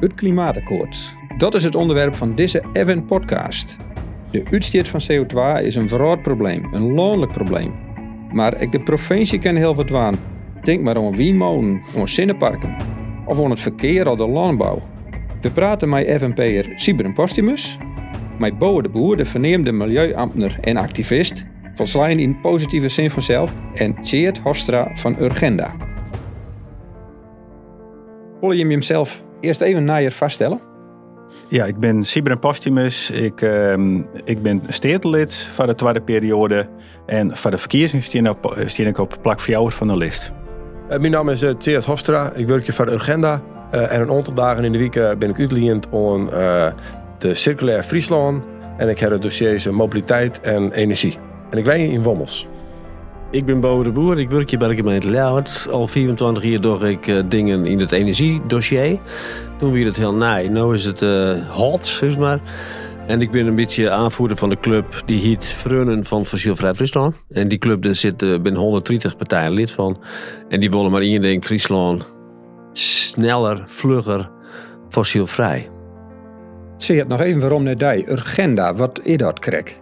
het klimaatakkoord. Dat is het onderwerp van deze Event podcast. De uitstoot van CO2 is een groot probleem, een landelijk probleem. Maar ik de provincie kan heel wat aan. Denk maar aan wienmolen, aan zinnenparken of aan het verkeer of de landbouw. We praten met FNP'er Sibren Postumus, met Boer de Boer, de verneemde milieuambtenaar en activist, Volslijn in positieve zin vanzelf, en Tjeerd Hofstra van Urgenda. Wil je hemzelf eerst even naar je vaststellen? Ja, ik ben Sibren Postumus. Ik, uh, ik ben stedelid van de tweede periode. En van de verkiezingen steen ik op plak 4 van de lijst. Uh, mijn naam is uh, Hofstra. Ik werk hier voor de Urgenda. Uh, en een aantal dagen in de week ben ik uitgeleend aan de Circulair Friesland. En ik heb het dossiers mobiliteit en energie. En ik woon in Wommels. Ik ben Bo de Boer, ik werk hier bij de gemeente Leeuwarden. Al 24 jaar doe ik uh, dingen in het energiedossier. Toen weer het heel naai, nu is het uh, hot, zeg maar. En ik ben een beetje aanvoerder van de club die heet Freunen van Fossielvrij Friesland. En die club daar zit uh, ben 130 partijen lid van. En die willen maar één ding, Friesland sneller, vlugger, fossielvrij. Zie het nog even waarom net die Urgenda, wat is dat krek?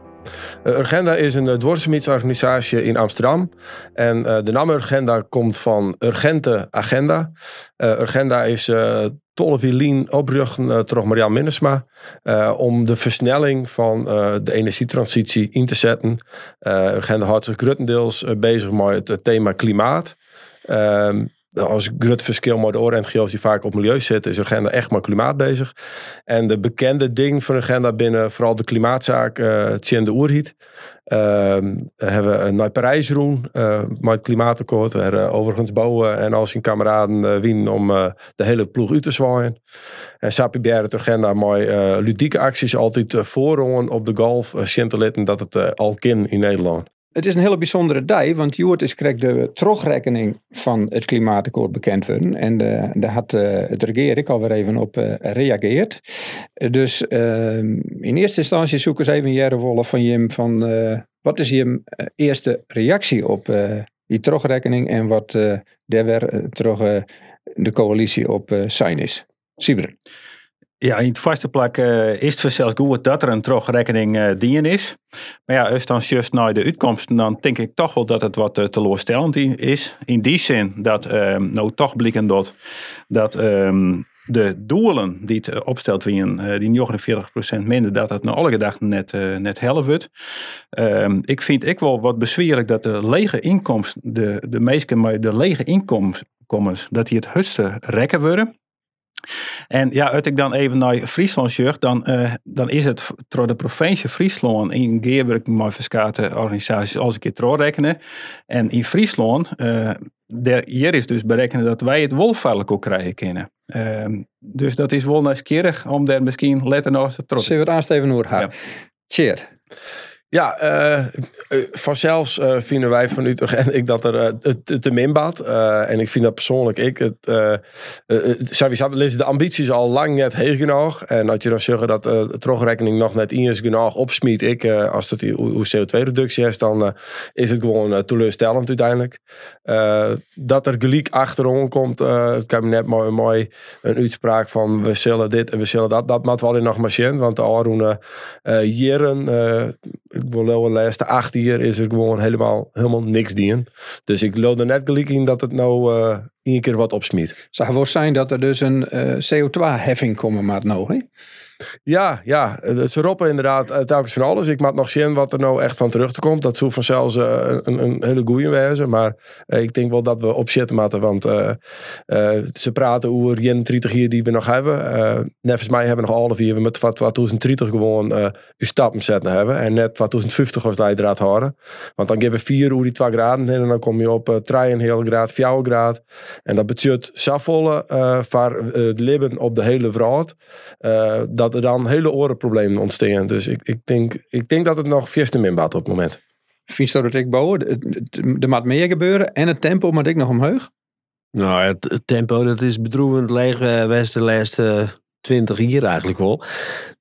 Uh, Urgenda is een uh, dwarsmietsorganisatie in Amsterdam. En uh, de naam Urgenda komt van Urgente Agenda. Urgenda is uh, tolle wielien opbruggen terug Marianne Minnesma. om de versnelling van de energietransitie in te zetten. Urgenda houdt zich grotendeels bezig met het thema klimaat. Ehm, als groot verschil met de NGO's die vaak op milieu zitten, is agenda echt maar klimaat bezig. En de bekende ding van de agenda binnen vooral de klimaatzaak, uh, Tjen de Oerhiet. Uh, hebben we naar Parijs roen uh, met het klimaatakkoord. We hebben overigens bouwen en als zijn kameraden wien om de hele ploeg uit te zwaaien. En Sapi het agenda met ludieke acties altijd voorrongen op de golf. Uh, dat het al kan in Nederland. Het is een hele bijzondere dag, want Joert is krijgt de terugrekening van het klimaatakkoord bekend worden. En daar had uh, het regering alweer even op uh, reageerd. dus uh, in eerste instantie zoeken ze even Jere Wolf van Jim van wat is je eerste reactie op die terugrekening en wat daar weer terug de coalitie op zijn is. Sieber. Ja, in het vaste plek uh, is het zelfs goed dat er een terugrekening uh, dien is. Maar ja, als dan juist naar de uitkomsten, dan denk ik toch wel dat het wat uh, teleurstellend is. In die zin dat ehm, nou toch blikken dat, dat um, de doelen die het opstelt die 49% minder, dat het naar alle gedachten net, net helft wordt. Um, ik vind ik wel wat bezweerlijk dat de lege inkomsten, de, de meesten maar de lege inkomens, dat die het hutste rekken worden. En ja, uit ik dan even naar Friesland zeg, dan, uh, dan is het door de provincie Friesland in geerwerking met verschillende organisaties als ik het rekenen. En in Friesland, uh, hier is dus berekenen dat wij het wolfveilig ook krijgen kunnen. Uh, dus dat is wel nieuwsgierig om daar misschien letter nog te trots. Zullen we het aansteven het gaat? Ja. Ja, uh, vanzelfs uh, vinden wij van Utrecht en ik dat er uh, te, te min en ik vind dat persoonlijk ik het. de ambities al lang net heel genoeg. En dat je dan zeggen dat de terugrekening nog net is genoeg opsmiet. Ik, als het hoe CO2-reductie is, dan is het gewoon teleurstellend uiteindelijk. dat er gelijk achterom komt, het kabinet mooi, mooi een uitspraak van we zullen dit en we zullen dat. Dat moet wel in nog machine, want de Aroene jaren ik wil de laatste acht jaar is er gewoon helemaal, helemaal niks dien. Dus ik loop er net gelijk in dat het nou uh, één keer wat opsmiet. Zou wel zijn dat er dus een uh, CO2-heffing komen maar nou, hè? Ja, ja. Ze roepen inderdaad uh, telkens van alles. Ik maak nog zien wat er nou echt van terug te komt. Dat zou vanzelfs uh, een, een, hele goeie wezen. Maar uh, ik denk wel dat we opzetten moeten. Want ze praten over 31 jaar die we nog hebben. Nevens mij hebben we nog alle vier. We met 2030 gewoon uh, uw stappen zetten hebben. En net 2050 als leidraad houden. Want dan geven we vier uur die 2 graden. En dan kom je op uh, 3 heel graad, 4 graad. En dat betekent zoveel voor het leven op de hele wereld. dat dat er dan hele orenproblemen ontstaan. Dus ik, ik, denk, ik denk dat het nog te min op het moment. Vind je dat ik bouwen? Er moet meer gebeuren en het tempo moet ik nog omhoog? Nou, het, tempo dat is bedroevend leeg uh, de laatste twintig jaar eigenlijk wel.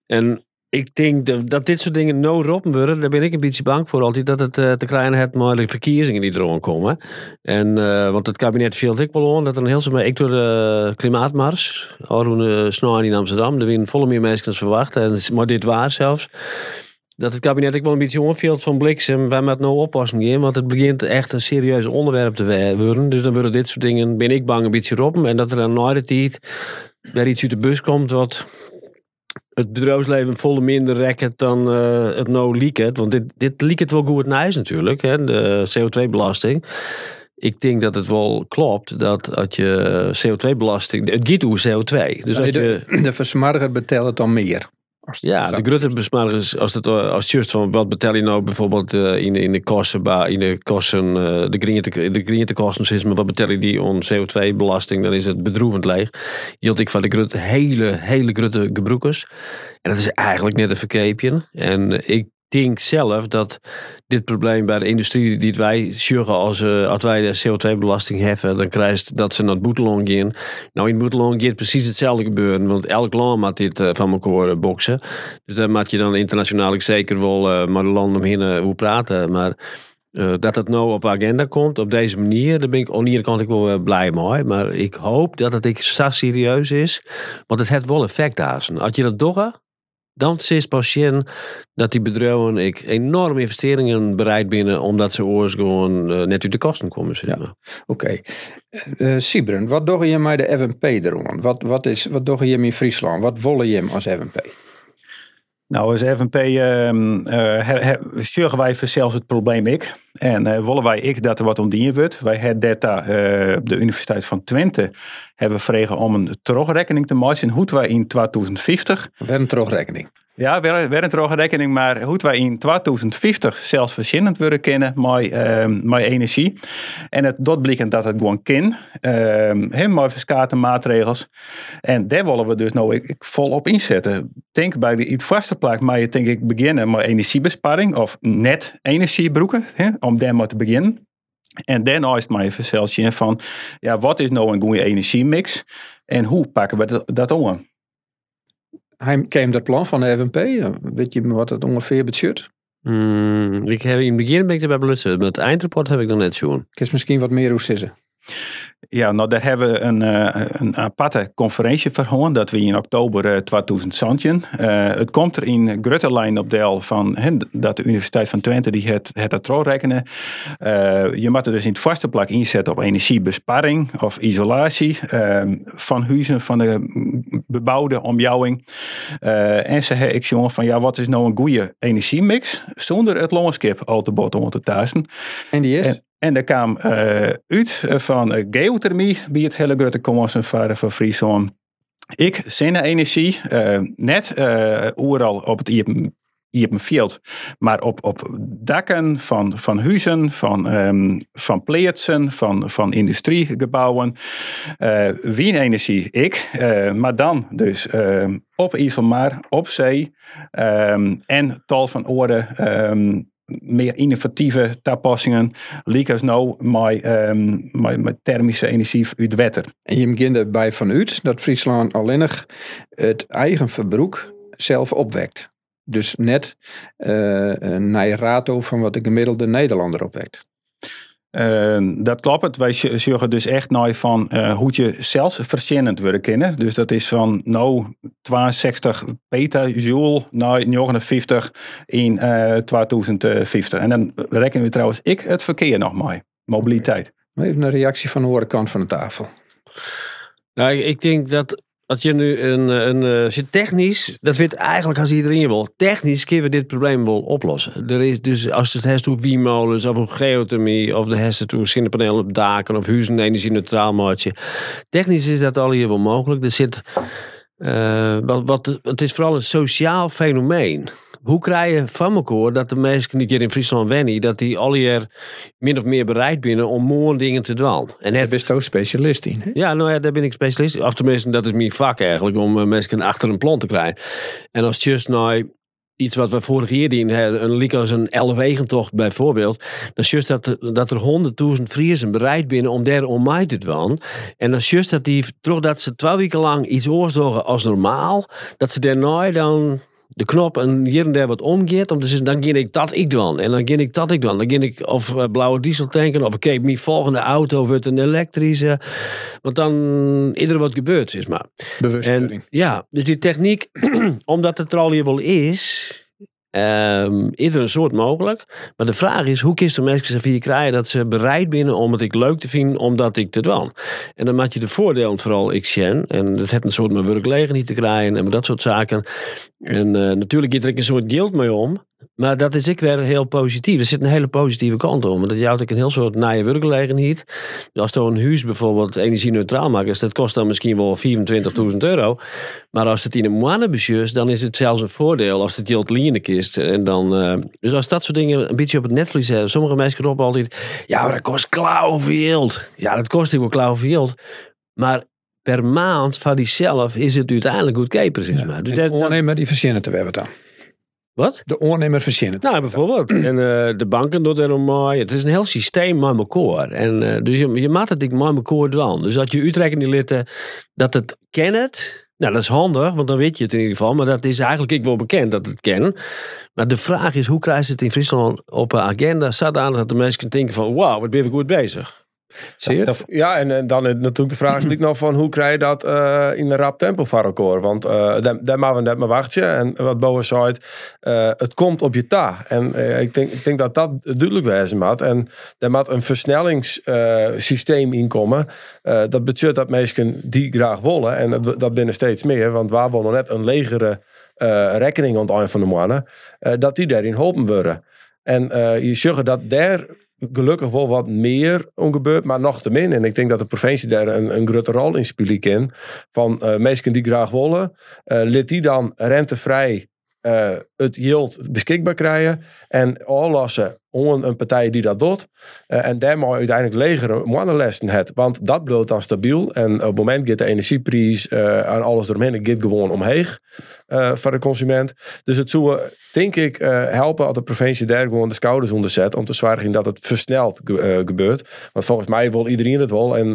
En ik denk dat, dit soort dingen no roppen worden. Daar ben ik een beetje bang voor altijd. Dat het uh, te krijgen heeft maar de verkiezingen die eraan komen. En, uh, want het kabinet viel ik wel dat er een heel veel... Ik door de klimaatmars. Arun uh, in Amsterdam. Er winnen volle meer mensen verwacht. En, maar dit waar zelfs. Dat het kabinet ook wel een beetje onviel van bliksem. Wij moeten nou oppassen gaan. Want het begint echt een serieus onderwerp te worden. Dus dan worden dit soort dingen, ben ik bang, een beetje roppen. En dat er een de tijd weer iets uit de bus komt wat het bedrijfsleven volle minder rekken dan uh, het nou lieket. Want dit, dit lieket wel goed nice natuurlijk, hè, de CO2-belasting. Ik denk dat het wel klopt dat als je CO2-belasting. Het gaat over CO2. Dus als je, de, de versmarger betelt het dan meer ja, de grote besmargers, als het als just van wat betel je nou bijvoorbeeld uh, in, in de kosten, in de kosten, uh, de green de kosten is, maar wat betel je die on CO2-belasting, dan is het bedroevend leeg. Had ik van de grote, hele, hele grote gebroekers. En dat is eigenlijk net een verkeepje. En ik denk zelf dat dit probleem bij de industrie die wij zorgen als, uh, als wij de CO2-belasting heffen, dan krijgt dat ze naar het boetelong gaan. Nou, in het boetelong gaat precies hetzelfde gebeuren, want elk land moet dit uh, van elkaar uh, boksen. Dus daar moet je dan internationaal zeker wel maar de landen omheen hoe praten. Maar dat het nou op agenda komt op deze manier, daar ben ik aan de kant ik wel blij mee. Maar ik hoop dat het ik serieus is, want het heeft wel effect daar. Als je dat doet, dan is pas dat die bedrijven ik enorme investeringen bereid binnen omdat ze oors gewoon uh, net uit de kosten komen. Zeg Oké. Okay. Uh, Sibren, wat doe je met de FNP erom? Wat, wat, is, wat doe je in Friesland? Wat willen je als FNP? Nou, als FNP uh, wij zelfs het probleem ik. En uh, willen wij ik dat er wat omdienen wordt. Wij hebben data op de Universiteit van Twente hebben vregen om een terugrekening te maken. Hoe wij in 2050. Wat een terugrekening? Ja, een droge rekening, maar hoe wij in 2050 zelfs verschillend worden kennen met, uh, met energie. En het dat dat het gewoon kan, uh, met fiscale maatregels. En daar willen we dus nou ik, ik volop inzetten. Denk bij de vaste plek, maar je denk ik beginnen met energiebesparing of net energiebroeken, om daar maar te beginnen. En dan is mijn even van, ja, wat is nou een goede energiemix en hoe pakken we dat, dat om? Hij kwam dat plan van de FNP. Weet je wat het ongeveer budget? Mm, ik heb in het begin ben ik erbij belutsen, maar het eindrapport heb ik nog net zoen. Ik is misschien wat meer hoe. Ja, nou daar hebben we een, uh, een aparte conferentie voor dat we in oktober uh, 2000 uh, het komt er in grote lijn op deel van he, dat de Universiteit van Twente die het, het dat rekenen. Je moet er dus in het vaste plek inzetten op energiebesparing of isolatie ehm, van huizen, van de bebouwde omjouwing. En ze hebben ik jongen van ja, wat is nou een goede energiemix zonder het longskip al te bot om te thuisen. En die is? En daar kwam uh, uit van uh, geothermie bij het hele grote kansen van, Friesland. Ik, zonne-energie, net overal op het een veld, maar op, op dakken van, van huizen, van, um, van pleetsen, van, van industriegebouwen. Uh, wienenergie, ik, maar dan dus uh, op IJsselmaar, op zee um, en tal van oren meer innovatieve toepassingen, als nou met, um, thermische energie uit water. En je begint erbij vanuit dat Friesland alleen het eigen verbruik zelf opwekt. Dus net uh, je rato van wat de gemiddelde Nederlander opwekt. Uh, dat klopt. Wij zorgen dus echt naar van uh, hoe je zelfs verschillend willen kennen. Dus dat is van nou 62 petajoule naar 59 in uh, 2050. En dan rekenen we trouwens ik het verkeer nog maar. Mobiliteit. Even een reactie van de andere kant van de tafel. Nou, ik denk dat als je nu een, een, een eh, technisch, dat vindt eigenlijk als iedereen wil, technisch kunnen we dit probleem wel oplossen. Er is dus als het heeft hoe wiemolens of geothermie of de heeft hoe zonnepanelen op daken of huizen energie neutraal maatje. Technisch is dat al hier wel mogelijk. Er zit, uh, wat, wat, het is vooral een sociaal fenomeen hoe krijg je van elkaar dat de mensen die hier in Friesland wennen, dat die al hier min of meer bereid binnen om mooie dingen te doen. En daar ben je ook specialist in. Hè? Ja, nou ja, daar ben ik specialist. Of tenminste, dat is mijn vak eigenlijk, om uh, mensen achter een plan te krijgen. En als just nou iets wat we vorig jaar in een als een Elfwegentocht bijvoorbeeld, dan is juist dat, dat er honderdduizend Friesen bereid binnen om daar om mij te doen. En dan is juist dat die, toch dat ze twee weken lang iets oorzaken als normaal, dat ze daarna dan de knop en hier en daar wat omgeert. Om te zeggen, dan ging ik dat ik doen. En dan ging ik dat ik doen. Dan ging ik of eh, blauwe diesel tanken. Of oké, mijn volgende auto wordt een elektrische. Want dan ieder wat gebeurt, is maar. Bewustwording. En ja, dus die techniek, omdat het er al hier wel is, is er een soort mogelijk. Maar de vraag is, hoe kist de mensen ervoor krijgen dat ze bereid binnen om het ik leuk te vinden, omdat ik het doen. En dan maak je de voordelen vooral ik zien. En dat heeft een soort met werkgelegenheid te krijgen en dat soort zaken. En eh, natuurlijk gaat er een soort geld mee om. Maar dat is ik weer heel positief. Er zit een hele positieve kant om. Want dat jouwt ook een heel soort naaie werkgelegenheid. Als je een huis bijvoorbeeld energie-neutraal maakt, dus dat kost dan misschien wel 24.000 euro. Maar als het in een maanden bestuurt, dan is het zelfs een voordeel als het geld lienen kist. En dan, eh, dus als dat soort dingen een beetje op het netvlies hebben. Sommige mensen roepen altijd, ja, maar dat kost klauwveel. Ja, dat kost wel klauwveel. Maar per maand van die zelf is het uiteindelijk goedkoper, zeg maar. Dus dat- ondernemer die verzinnen te hebben dan. Wat? De ondernemer verzinnen. Nou, bijvoorbeeld. En eh, de banken doen er mooi. Het is een heel systeem met elkaar. En eh, dus je, je maakt het ik met elkaar doen. Dus dat je Utrecht niet litten dat het kent. Nou, dat is handig, want dan weet je het in ieder geval. Maar dat is eigenlijk ik wel bekend dat het kennen. Maar de vraag is, hoe krijg je het in Friesland op een agenda? Zodanig dat de mensen denken van, wauw, wat ben we goed bezig. Zie je? Ja, en, en dan is natuurlijk de vraag die nou van hoe krijg je dat eh, in een rap tempo voor elkaar? Want eh daar, maken we net maar wachten. En wat Boas zei, eh, het komt op je ta. En ik, denk, ik denk dat dat duidelijk wezen moet. En daar moet een versnellingssysteem in komen. Eh, dat betekent dat mensen die graag willen, en dat, dat binnen steeds meer, want waar willen net een legere rekening aan het eind van de maanden, eh, dat die daarin geholpen worden. En je zegt dat daar gelukkig wel wat meer om gebeurt, maar nog te min. En ik denk dat de provincie daar een, een grote rol in spelen kan. Van eh mensen die graag willen, eh laat die dan rentevrij eh, het yield beschikbaar krijgen. En aflossen onder een partij die dat doet. Eh, en daarmee uiteindelijk legere mannenlessen het. Want dat blijft dan stabiel. En op het moment gaat de energieprijs eh, en alles eromheen gaat gewoon omheen eh, voor de consument. Dus het zou, denk ik, helpen als de provincie daar gewoon de schouders onder zet. Om te zorgen dat het versneld ge- gebeurt. Want volgens mij wil iedereen het wel. En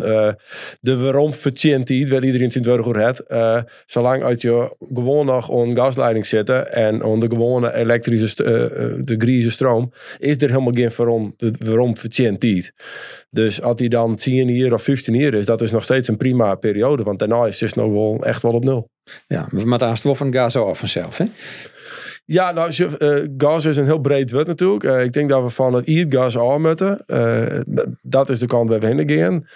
de waarom verdient die, wil iedereen dwerg het. eh zolang uit je gewoon nog een gasleiding zitten. En on de gewone elektrische, de grieze stroom. Is er helemaal geen waarom, waarom verdient die. Dus als die dan 10 hier of 15 hier is, dat is nog steeds een prima periode. Want daarna is het nog wel echt wel op nul. Ja, maar we haast wel van gas af vanzelf. Hè? Ja, nou, eh, gas is een heel breed woord natuurlijk. Eh, ik denk dat we van het gas af moeten. Eh, dat is de kant waar we heen gaan.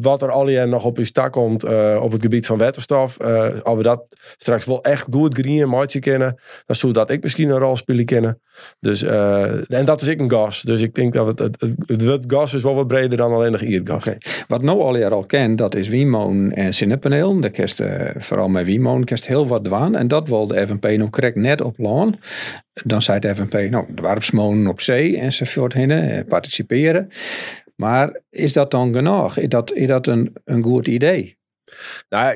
Wat er al nog op je stak komt op het gebied van waterstof. als we dat straks wel echt goed green maatje kennen. Dan zou dat ik misschien een rol spelen kennen. Dus, en dat is ik een gas. Dus ik denk dat het, het, het, het gas is wel wat breder dan alleen nog gas. Wat nou al al kent, dat is Wienmoon en zonnepaneel. Daar kerst vooral met Wienmoon kerst heel wat dwaan. En dat wil de FNP nog correct net op Dan zei de FNP, nou, dwarpsmonen op zee enzovoort heen, eh, participeren. Maar is dat dan genoeg? Is dat, is dat een, een goed idee? Nou,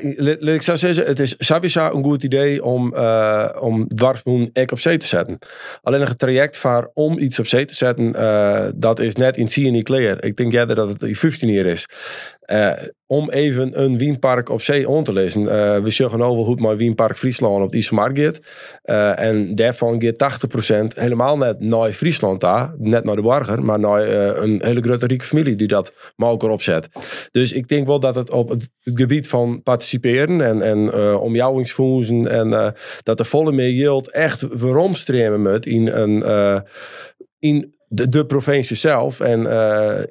ik zo zeggen, het is sowieso een goed idee om, eh om dwarsmoen ek op zee te zetten. Alleen het traject voor om iets op zee te zetten, eh, dat is net in zie niet clear. Ik denk eerder dat het in 15 jaar is. Eh, om even een wienpark op zee aan te lezen. Eh, we zeggen over hoe het maar Wienpark Friesland op de Ismarkt gaat. Eh, en daarvan gaat 80% helemaal net naar Friesland daar. Net naar de Warger, maar naar een hele grote rieke familie die dat maar opzet. Dus ik denk wel dat het op het gebied van participeren en, en en dat de volle meer yield echt veromstremen moet in een in de, provincie zelf en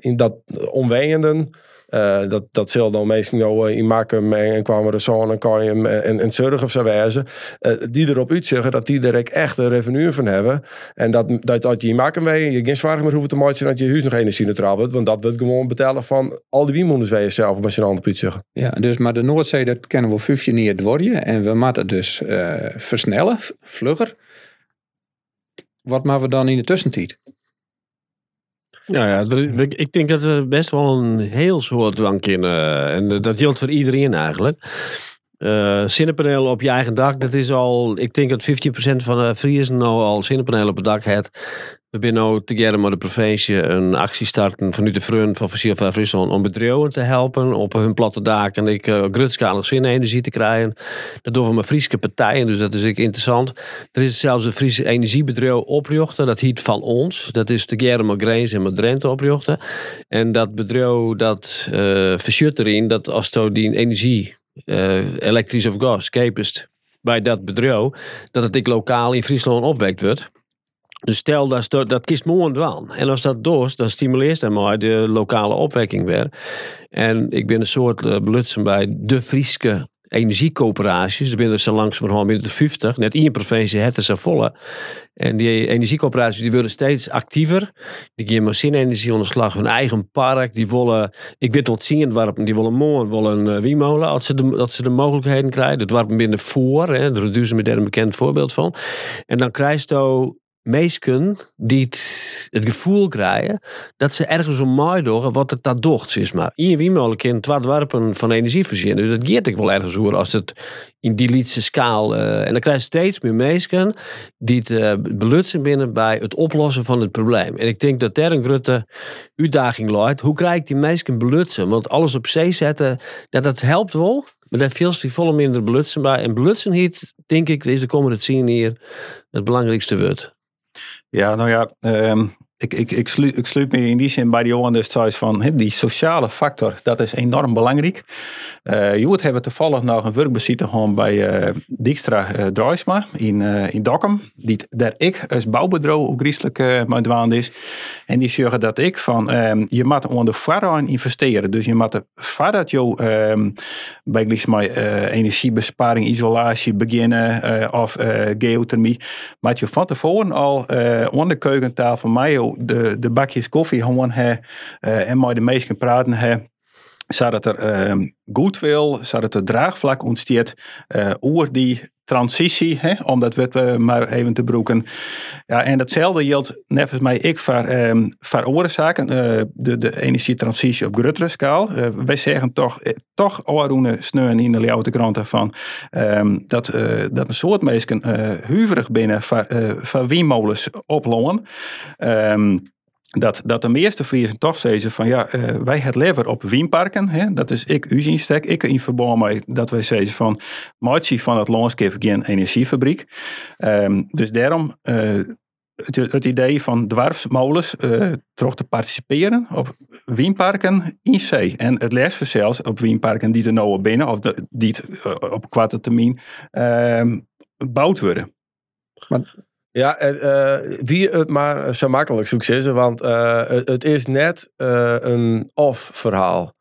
in dat omwejenden. Eh, dat, dat dan meestal uh, in Makkum en, en zo en Kajem en, en, en Zurich of zo wijzen. eh, die erop uitzeggen dat die er echt een revenue van hebben. En dat, dat, dat je in Makkum weet, je geen zwaar meer hoeft te maken dat je huis nog energie-neutraal wordt. Want dat wordt gewoon betalen van al die wienmoeders wij zelf, je een ander zeggen. Ja, dus maar de Noordzee, dat kennen we functioneerd worden. En we moeten dus eh, versnellen, vlugger. Wat maken we dan in de tussentijd? Nou ja, ik- denk dat we best wel een heel soort dwang kunnen. En dat geldt voor iedereen eigenlijk. Uh, op je eigen dak, dat is al, ik denk dat 15% van de Friesen nou al zonnepanelen op het dak heeft. We zijn nu together met de provincie een actie starten vanuit de front van Fossiel van Friesland om bedrijven te helpen op hun platte daken en ik uh, grootschalig zonne-energie te krijgen. Dat doen we met Friese partijen, dus dat is ik interessant. Er is zelfs een Friese energiebedrijf oprichten, dat heet van ons. Dat is together met Greens en met Drenthe oprichten. En dat bedrijf dat uh, erin dat als die energie uh, elektrisch of gas, kepest bij dat bedrijf, dat het ik lokaal in Friesland opwekt wordt. Dus stel dat dat kiest morgen wel. En als dat doet, dan stimuleert dat maar de lokale opwekking weer. En ik ben een soort uh, belutsen bij de Frieske energiecoöperaties. Er binnen zo langzamerhand binnen de 50. Net in je provincie het is volle. En die energiecoöperaties die worden steeds actiever. Die geven machinenergie onderslag hun eigen park. Die willen, ik weet wat zien, warpen, die willen morgen willen een uh, wiemolen als ze, de, ze de mogelijkheden krijgen. Dat warpen binnen voor, hè, daar doen ze met daar een bekend voorbeeld van. En dan krijg je meesken die het, gevoel krijgen dat ze ergens om mooi doen wat het dat docht is. Maar in wie mogelijk in het werpen van energie voorzien. Dus dat geeft ik wel ergens hoor als het in die lietse schaal. Uh, en dan krijg je steeds meer meesken die het uh, belutsen binnen bij het oplossen van het probleem. En ik denk dat daar een grote uitdaging ligt. Hoe krijg ik die meesken belutsen? Want alles op zee zetten, dat, dat helpt wel. Maar daar veel die volle minder belutsen bij. En heet, denk ik, is de komende zien hier het belangrijkste woord. ja no ja ähm, ik, ik, ik, sluit, me in die zin bij die dus thuis van die sociale factor, dat is enorm belangrijk. Uh, je hebben toevallig nog een werkbezitter gewoon bij uh, Dijkstra uh, Druisma in, uh, in Dokkum, die daar ik als bouwbedrijf ook christelijk uh, is. En die zeggen dat ik van, um, je moet onder vooraan investeren. Dus je moet voordat je um, bij uh, energiebesparing, isolatie beginnen of geothermie, moet je van tevoren al onder de keukentafel mij de, bakjes koffie gewoon hebben en met de meesten praten zodat er uh, goed wil, zodat er draagvlak ontstaat uh, over die transitie, hè, om dat we maar even te broeken. Ja, en datzelfde geldt nevens mij ik voor, um, voor oorzaken, uh, de, de energietransitie op grotere schaal. Wij zeggen toch, eh, toch oorroene sneun in de Leeuwarden kranten van um, dat, dat een soort mensen huiverig binnen voor, voor windmolens oplongen. Um, dat, dat de meeste Friesen toch zeggen van ja, uh, wij het lever op wienparken. Hè? Dat is ik u stek. Ik in verband met dat wij zeggen van maatje van het landschap geen energiefabriek. Um, dus daarom uh, het, het, idee van dwarfsmolens uh, terug te participeren op wienparken in zee. En het les zelfs op wienparken die er nou binnen of die op kwarte termijn uh, gebouwd worden. Maar ja, uh, wie het maar zo makkelijk succes, want uh, het, is net uh, een of-verhaal.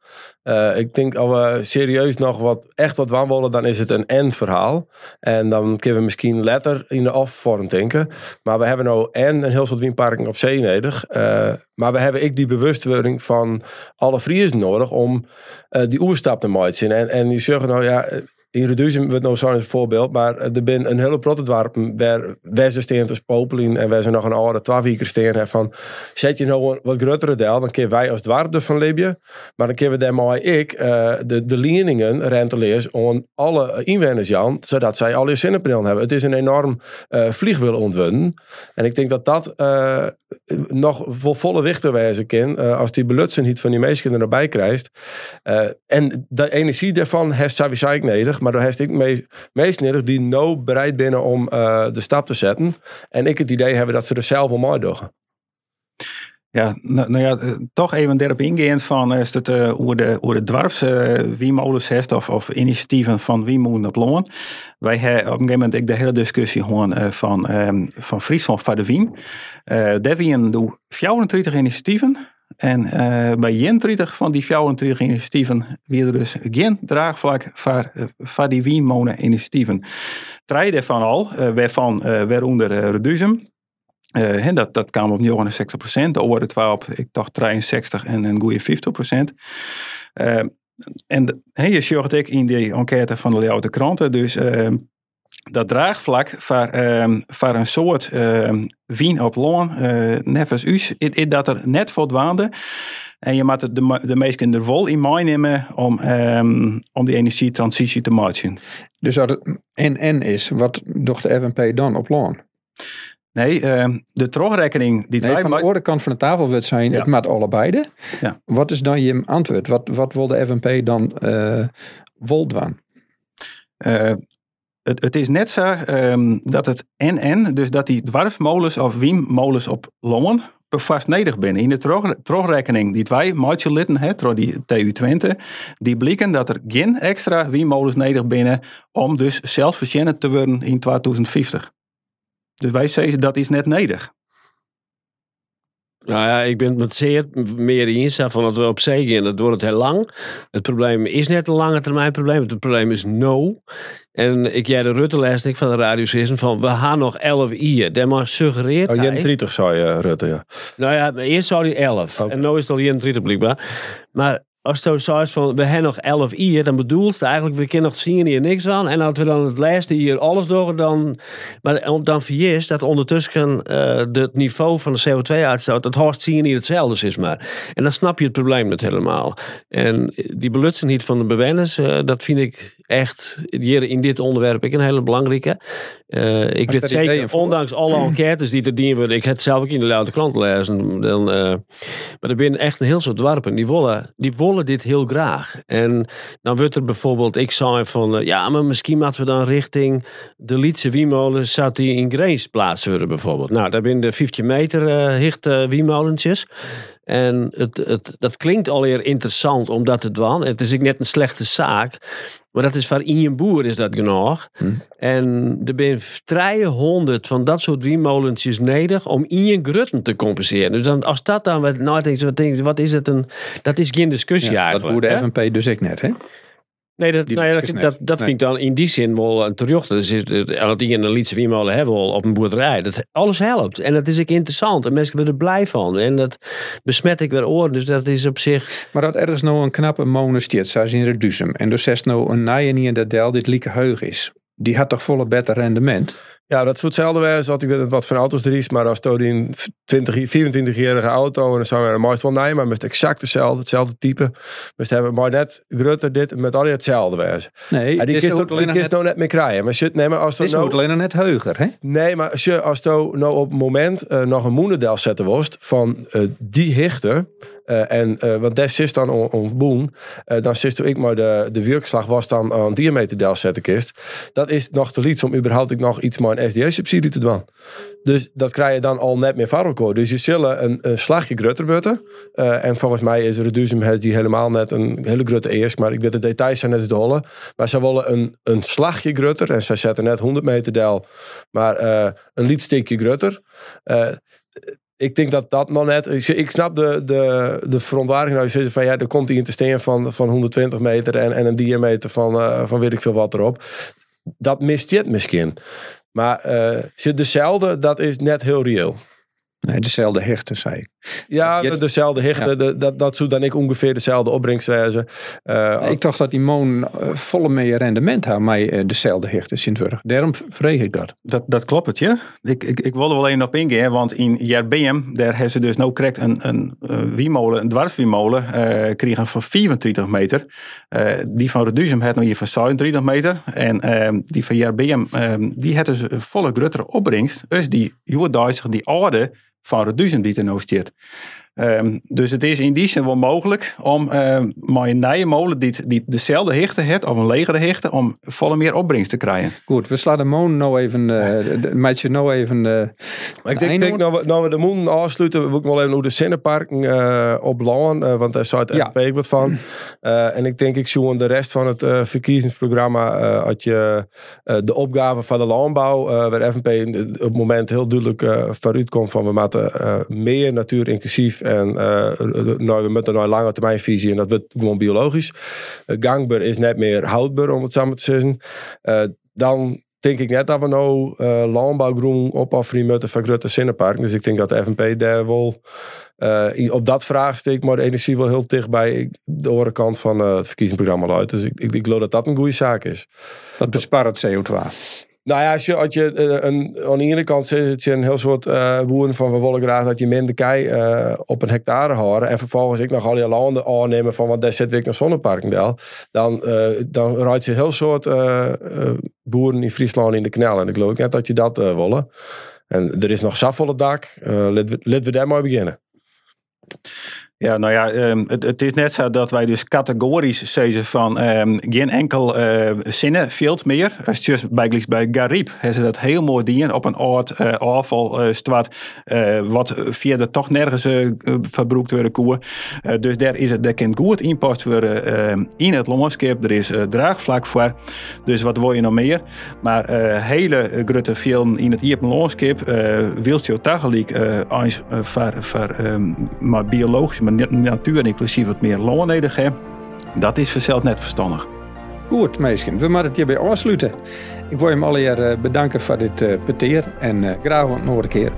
ik denk als we serieus nog wat, echt wat willen, dan is het een en-verhaal. En dan kunnen we misschien letter in de of-vorm denken. Maar we hebben nou en een heel soort windparken op zee nodig. maar we hebben ik die bewustwording van alle Friesen nodig om die oerstap te maken. En, en die zeggen nou ja, in Reduzium wordt nou zo'n voorbeeld, maar er zijn een hele prototype waar wij ze te spopelen en wij ze nog een oude weken steen van zet je nou een wat grotere deel, dan kunnen wij als dwarp van Libië, maar dan kunnen we daarmee ik uh, de, de leningen renteleers aan alle inwoners Jan, zodat zij al je zinnenpanelen hebben. Het is een enorm uh, vliegwiel en ik denk dat dat nog voor volle wichten wijzen kan als die belutsen niet van die meesten erbij krijgt. en de energie daarvan heeft ik nodig maar daar heeft ik me meest die nou bereid binnen om uh, de stap te zetten. En ik het idee hebben dat ze er zelf al mooi doen. Ja, nou, nou, ja, eh, toch even erop ingeënt van is het uh, hoe de, hoe de heeft of, of initiatieven van Wiemoen op Loon. Wij hebben op een gegeven moment ik de hele discussie gewoon uh, van, um, van Friesland van de Wien. Uh, daar 34 initiatieven. En uh, bij 31 van die 34 initiatieven weer dus geen draagvlak voor, voor die wienmonen initiatieven. Drie daarvan al, uh, waarvan uh, waaronder. Uh, dat, dat kwam op 69 procent. De andere twee op, ik dacht 63 en een goede 50 procent. En he, je zag ik in die enquête van de Leeuwarden kranten. Dus dat draagvlak voor, um, voor een soort um, wien op loon, uh, nevens us, is dat er net voldoende. En je moet de, de, de meesten er vol in meenemen om, ehm, om die energietransitie te maken. Dus dat het en-en is, wat doet de FNP dan op loon? Nee, ehm, de terugrekening die Nee, wij van de andere kant van de tafel wordt zijn, Ja. het maakt allebei. Ja. Wat is dan je antwoord? Wat, wat wil de FNP dan eh doen? Eh, het, het is net zo ehm, dat het en-en, dus dat die dwarfmolens of wiemmolens op Longen vast nedig binnen. In de terugrekening die wij maatje litten door die TU Twente, die blikken dat er geen extra wiemmolens nedig binnen om dus zelfverzekerd te worden in 2050. Dus wij zeggen dat is net nedig. Nou ja, ik ben het met zeer meer eens van dat we op zee gaan. Dat wordt het heel lang. Het probleem is net een lange termijn probleem. Het probleem is no. En ik jij de Rutte les ik van de radiostation van we gaan nog 11 uur. Dat maar suggereert Oh, hij. 31 zou je, Rutte, ja. Nou ja, maar eerst zou hij 11. Oké. En nu is het al 31 blijkbaar. Maar als je zo van we hebben nog 11 uur, dan bedoelt het eigenlijk we kunnen nog zien hier niks aan. En als we dan het laatste hier alles door, dan. Maar dan vergis dat ondertussen eh het niveau van de CO2-uitstoot, dat hoort zien hier hetzelfde is maar. En dan snap je het probleem niet helemaal. En die belutsenheid van de bewoners, eh, dat vind ik echt hier in dit onderwerp ik een hele belangrijke. Eh, ik weet zeker, ondanks alle enquêtes die er dienen worden, ik heb het zelf ook in de Luide Krant lezen, dan, maar er zijn echt een heel soort dwarpen, die willen, die dit heel graag. En dan wordt er bijvoorbeeld, ik zei van, eh, ja, maar misschien moeten we dan richting de Lietse Wiemolen, zat die in Greens plaatsen bijvoorbeeld. Nou, daar zijn de 50 meter eh hichte wiemolentjes. En het, het, dat klinkt alweer interessant om dat te doen. Het is ook net een slechte zaak. Maar dat is voor in je boer is dat genoeg. Hm. En er zijn honderd van dat soort wiemolentjes nodig om in je grutten te compenseren. Dus dan, als dat dan wat nou wat, denk je, wat is het een. Dat is geen discussie Ja, dat eigenlijk. voerde hè? FNP dus ik net, hè? Nee, dat, Die nou ja, dat, dat, net. dat Nee. vind ik dan in die zin wel een terjocht. Dus is het- en dat die in een Lietse Wiemolen hebben op een boerderij. Dat, alles helpt. En dat is ook interessant. En mensen worden er blij van. En dat besmet ik weer oren. Dus dat is op zich... Maar dat ergens nou een knappe monen stiert, zoals in Reduzum. En dus zegt nou een naaien in dat deel dit lieke heug is. Die had toch volle beter rendement? Ja, dat is hetzelfde wijze wat ik weet wat van auto's er is, maar als je een 20, 24-jarige auto en dan zou je een wel nee, maar met exact hetzelfde, hetzelfde type. Dus hebben maar net grutter dit met al die hetzelfde wijze. Nee, die kist is ook- alleen net, nou net meer krijgen. Maar shit, nee, maar als is nou, alleen net heuger, hè? nee, maar als je als nou op het moment eh, nog een moenendel zetten worst van eh, die hichte eh, en uh, want des is dan on, on boen, eh, dan zit ik maar de, de werkslag was dan aan diameterdel zetten kist. Dat is nog te liet om überhaupt ik nog iets maar een SDA-subsidie te doen. Dus dat krijg je dan al net meer van elkaar. Dus je zullen een, een slagje grutter butten. Eh, en volgens mij is Reduzum het die helemaal net een hele grutte eerst. Maar ik weet de details zijn net te hollen. Maar ze willen een, een slagje grutter. En ze zetten net 100 meter del. Maar eh, een lietstikje grutter. Eh, ik denk dat dat nog net. Ik snap de, de, de verontwaardiging. Nou, van ja, er komt hier te steen van, van 120 meter en, en een diameter van, van weet ik veel wat erop. Dat mist je het misschien. Maar uh, dezelfde, dat is net heel reëel. Nee, dezelfde hechten, zei ik. Ja, de, dezelfde hichten. Ja. de- dat, dat zou dan ik ongeveer dezelfde opbrengst wezen. Uh, Ik dacht dat die moon eh, volle meer rendement had, maar eh, dezelfde hechten Sint-Wurg. Daarom vreeg ik dat. Dat, dat klopt het, ja. Ik, ik, ik wilde wel even op ingaan, want in JRBM, daar hebben ze dus nou correct een, een, een wiemolen, een dwarswiemolen, eh kregen van 24 meter. Eh, die van Reduzum had nou hier van 37 meter. En eh, die van JRBM, eh, die had dus een volle grotere opbrengst. Dus die Joerduitser, die oude van Reduzum die er nou staat. Um, dus het is in die zin wel mogelijk om uh, maar een nieuwe molen die, die dezelfde hichte heeft, of een legere hichte, om volle meer opbrengst te krijgen. Goed, we slaan de moon nou even, uh, maak je nou even... Uh, maar ik denk, denk nou, we, nou we de moon afsluiten, wil ik wel even hoe de Cinneparken uh, opbouwen, want daar zou het ja. Wat van. Uh, en ik denk, ik zoek de rest van het uh, verkiezingsprogramma, uh, had je de opgave van de landbouw, waar FNP op het moment heel duidelijk vooruit komt van we moeten meer natuur inclusief en uh, nou, we moeten een lange termijn visie en dat wordt gewoon biologisch. Uh, gangbaar is net meer houdbaar, om het samen te zeggen. Uh, dan denk ik net dat we nou landbouwgroen opofferen moeten van grote zinnenpark. Dus ik denk dat de FNP daar wel op dat vraagstuk, maar de energie wel heel dicht bij de andere kant van het verkiezingsprogramma luidt. Dus ik, ik, ik geloof dat dat een goede zaak is. Dat bespaart CO2. Nou ja, als je, als je eh, een, aan de ene kant is het een heel soort uh, boeren van we willen graag dat je minder kei uh, op een hectare houden. En vervolgens ik nog al die landen aannemen van wat daar zit ik naar zonneparken wel. Dan, uh, dan rijdt je heel soort boeren in Friesland in de knel. En ik geloof net dat je dat willen. En er is nog zoveel dak. laten we, we daar maar beginnen. Ja, nou ja, um, het, het, is net zo dat wij dus categorisch zeggen van um, geen enkel uh, zinnen veelt meer. Als je bij, bij Garib hebben ze dat heel mooi dienen op een oud uh, afvalstwart, uh, wat via toch nergens verbroekt worden koe. dus daar is het, daar kan goed inpast worden ehm, in het landschap. Er is draagvlak voor. Dus wat wil je nog meer? Maar hele grote veel in het iepen landschap wil je tegelijk eens maar biologisch, maar natuur inclusief wat meer loonledig hebben. Dat is vanzelf net verstandig. Goed, meisje. We moeten het hierbij afsluiten. Ik wil je hem allereerst bedanken voor dit uh, peteer en uh, graag een andere keer.